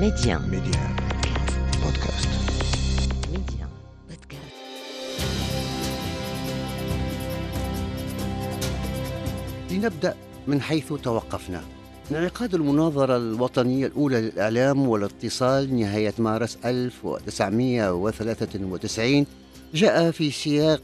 Média. Média. Podcast. Média. Podcast. لنبدأ من حيث توقفنا انعقاد المناظرة الوطنية الأولى للإعلام والاتصال نهاية مارس 1993 جاء في سياق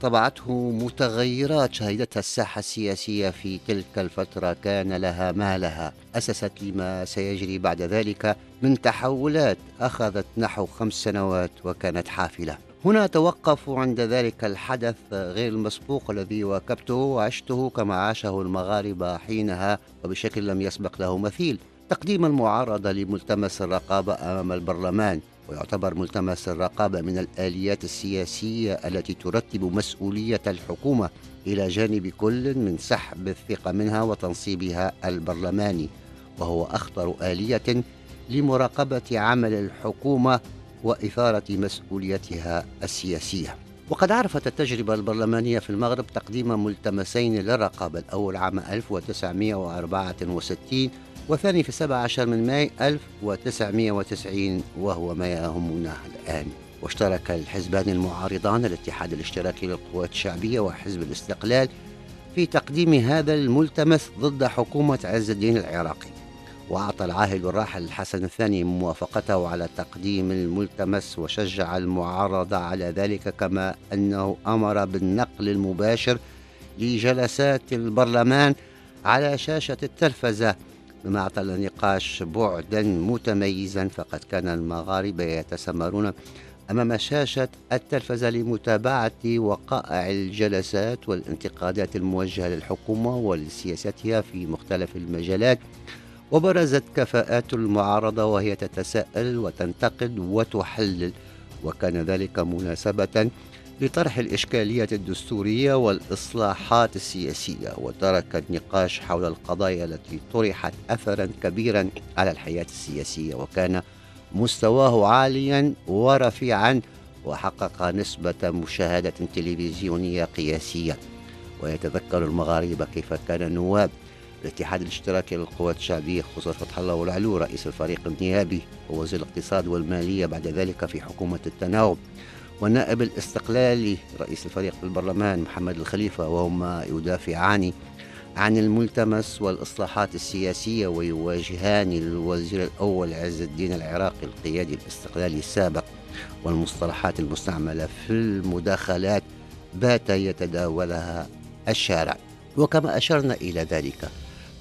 طبعته متغيرات. شهدتها الساحة السياسية في تلك الفترة كان لها ما لها. أسست لما سيجري بعد ذلك من تحولات أخذت نحو خمس سنوات وكانت حافلة. هنا توقف عند ذلك الحدث غير المسبوق الذي واكبته وعشته كما عاشه المغاربة حينها وبشكل لم يسبق له مثيل. تقديم المعارضة لملتمس الرقابة أمام البرلمان. ويعتبر ملتمس الرقابة من الآليات السياسية التي ترتب مسؤولية الحكومة إلى جانب كل من سحب الثقة منها وتنصيبها البرلماني وهو أخطر آلية لمراقبة عمل الحكومة وإثارة مسؤوليتها السياسية. وقد عرفت التجربة البرلمانية في المغرب تقديم ملتمسين للرقابة الأول عام 1964 والثاني في 17 من ماي 1990 وهو ما يهمنا الآن. واشترك الحزبان المعارضان الاتحاد الاشتراكي للقوات الشعبية وحزب الاستقلال في تقديم هذا الملتمس ضد حكومة عز الدين العراقي. وأعطى العاهل الراحل الحسن الثاني موافقته على تقديم الملتمس وشجع المعارضة على ذلك كما أنه أمر بالنقل المباشر لجلسات البرلمان على شاشة التلفزة. مما أعطى النقاش بعدا متميزا فقد كان المغاربة يتسمرون أمام شاشة التلفزة لمتابعة وقائع الجلسات والانتقادات الموجهة للحكومة ولسياستها في مختلف المجالات. وبرزت كفاءات المعارضة وهي تتساءل وتنتقد وتحلل وكان ذلك مناسبة لطرح الإشكالية الدستورية والإصلاحات السياسية وترك النقاش حول القضايا التي طرحت أثرا كبيرا على الحياة السياسية وكان مستواه عاليا ورفيعا وحقق نسبة مشاهدة تلفزيونية قياسية. ويتذكر المغاربة كيف كان النواب الاتحاد الاشتراكي للقوات الشعبية خصوصا فتح الله والعلو رئيس الفريق النيابي ووزير الاقتصاد والمالية بعد ذلك في حكومة التناوب والنائب الاستقلالي رئيس الفريق في البرلمان محمد الخليفة وهما يدافعان عن الملتمس والإصلاحات السياسية ويواجهان الوزير الأول عز الدين العراقي القيادي الاستقلالي السابق والمصطلحات المستعملة في المداخلات بات يتداولها الشارع. وكما أشرنا إلى ذلك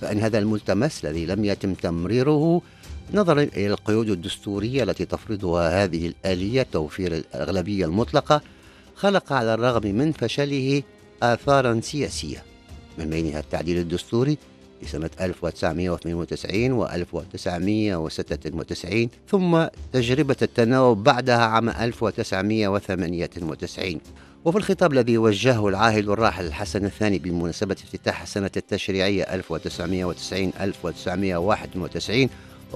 فإن هذا الملتمس الذي لم يتم تمريره نظرا إلى القيود الدستورية التي تفرضها هذه الآلية توفير الأغلبية المطلقة خلق على الرغم من فشله آثارا سياسية. من بينها التعديل الدستوري في سنة 1992 و 1996 ثم تجربة التناوب بعدها عام 1998 وفي الخطاب الذي وجهه العاهل الراحل الحسن الثاني بمناسبة افتتاح السنة التشريعية 1990-1991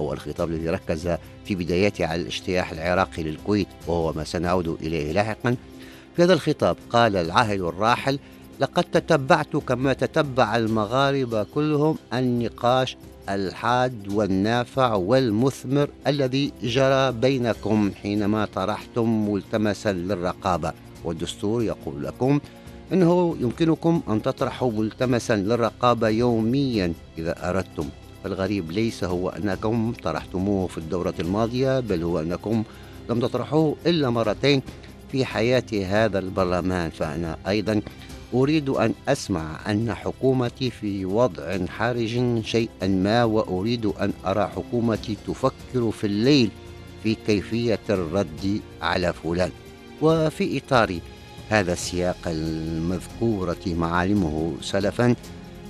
هو الخطاب الذي ركز في بدايته على الاجتياح العراقي للكويت وهو ما سنعود إليه لاحقا. في هذا الخطاب قال العاهل الراحل لقد تتبعت كما تتبع المغاربة كلهم النقاش الحاد والنافع والمثمر الذي جرى بينكم حينما طرحتم ملتمسا للرقابة. والدستور يقول لكم إنه يمكنكم أن تطرحوا ملتمسا للرقابة يوميا إذا أردتم فالغريب ليس هو أنكم طرحتموه في الدورة الماضية بل هو أنكم لم تطرحوه إلا مرتين في حياة هذا البرلمان. فأنا أيضا أريد أن أسمع أن حكومتي في وضع حرج شيئا ما وأريد أن أرى حكومتي تفكر في الليل في كيفية الرد على فلان. وفي إطار هذا السياق المذكورة معالمه سلفا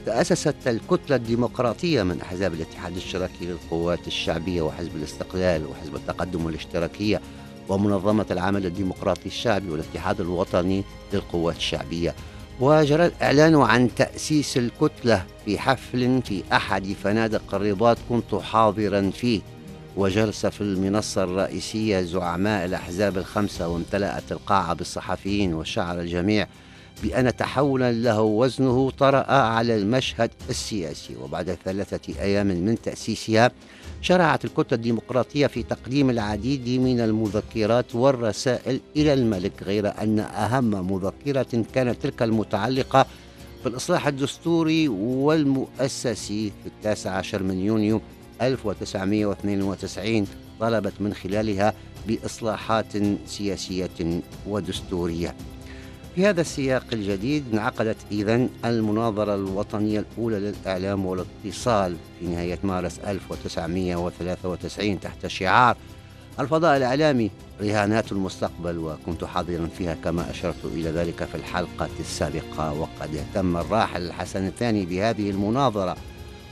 تأسست الكتلة الديمقراطية من أحزاب الاتحاد الاشتراكي للقوات الشعبية وحزب الاستقلال وحزب التقدم والاشتراكية ومنظمة العمل الديمقراطي الشعبي والاتحاد الوطني للقوات الشعبية. وجرى الإعلان عن تأسيس الكتلة في حفل في أحد فنادق الرباط كنت حاضرا فيه. وجلس في المنصة الرئيسية زعماء الأحزاب الخمسة وامتلأت القاعة بالصحفيين وشعر الجميع بأن تحولا له وزنه طرأ على المشهد السياسي وبعد ثلاثة أيام من تأسيسها شرعت الكتلة الديمقراطية في تقديم العديد من المذكرات والرسائل إلى الملك غير أن أهم مذكرة كانت تلك المتعلقة بالإصلاح الدستوري والمؤسسي. في التاسع عشر من يونيو 1992 طلبت من خلالها بإصلاحات سياسية ودستورية. في هذا السياق الجديد انعقدت إذا المناظرة الوطنية الأولى للإعلام والاتصال في نهاية مارس 1993 تحت شعار الفضاء الإعلامي رهانات المستقبل وكنت حاضرا فيها كما أشرت إلى ذلك في الحلقة السابقة وقد اهتم الراحل الحسن الثاني بهذه المناظرة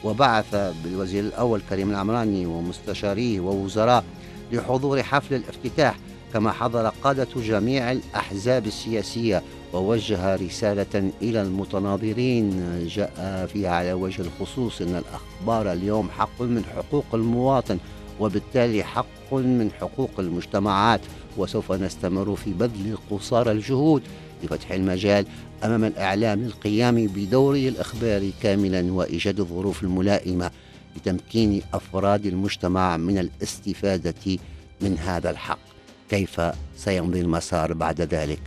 وبعث بالوزير الأول كريم العمراني ومستشاريه ووزراء لحضور حفل الافتتاح كما حضر قادة جميع الأحزاب السياسية ووجه رسالة إلى المتناظرين جاء فيها على وجه الخصوص أن الأخبار اليوم حق من حقوق المواطن وبالتالي حق من حقوق المجتمعات وسوف نستمر في بذل قصارى الجهود. لفتح المجال أمام الإعلام للقيام بدوره الإخباري كاملا وإيجاد الظروف الملائمة لتمكين أفراد المجتمع من الاستفادة من هذا الحق. كيف سيمضي المسار بعد ذلك؟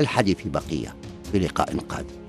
الحديث بقية. في لقاء قادم.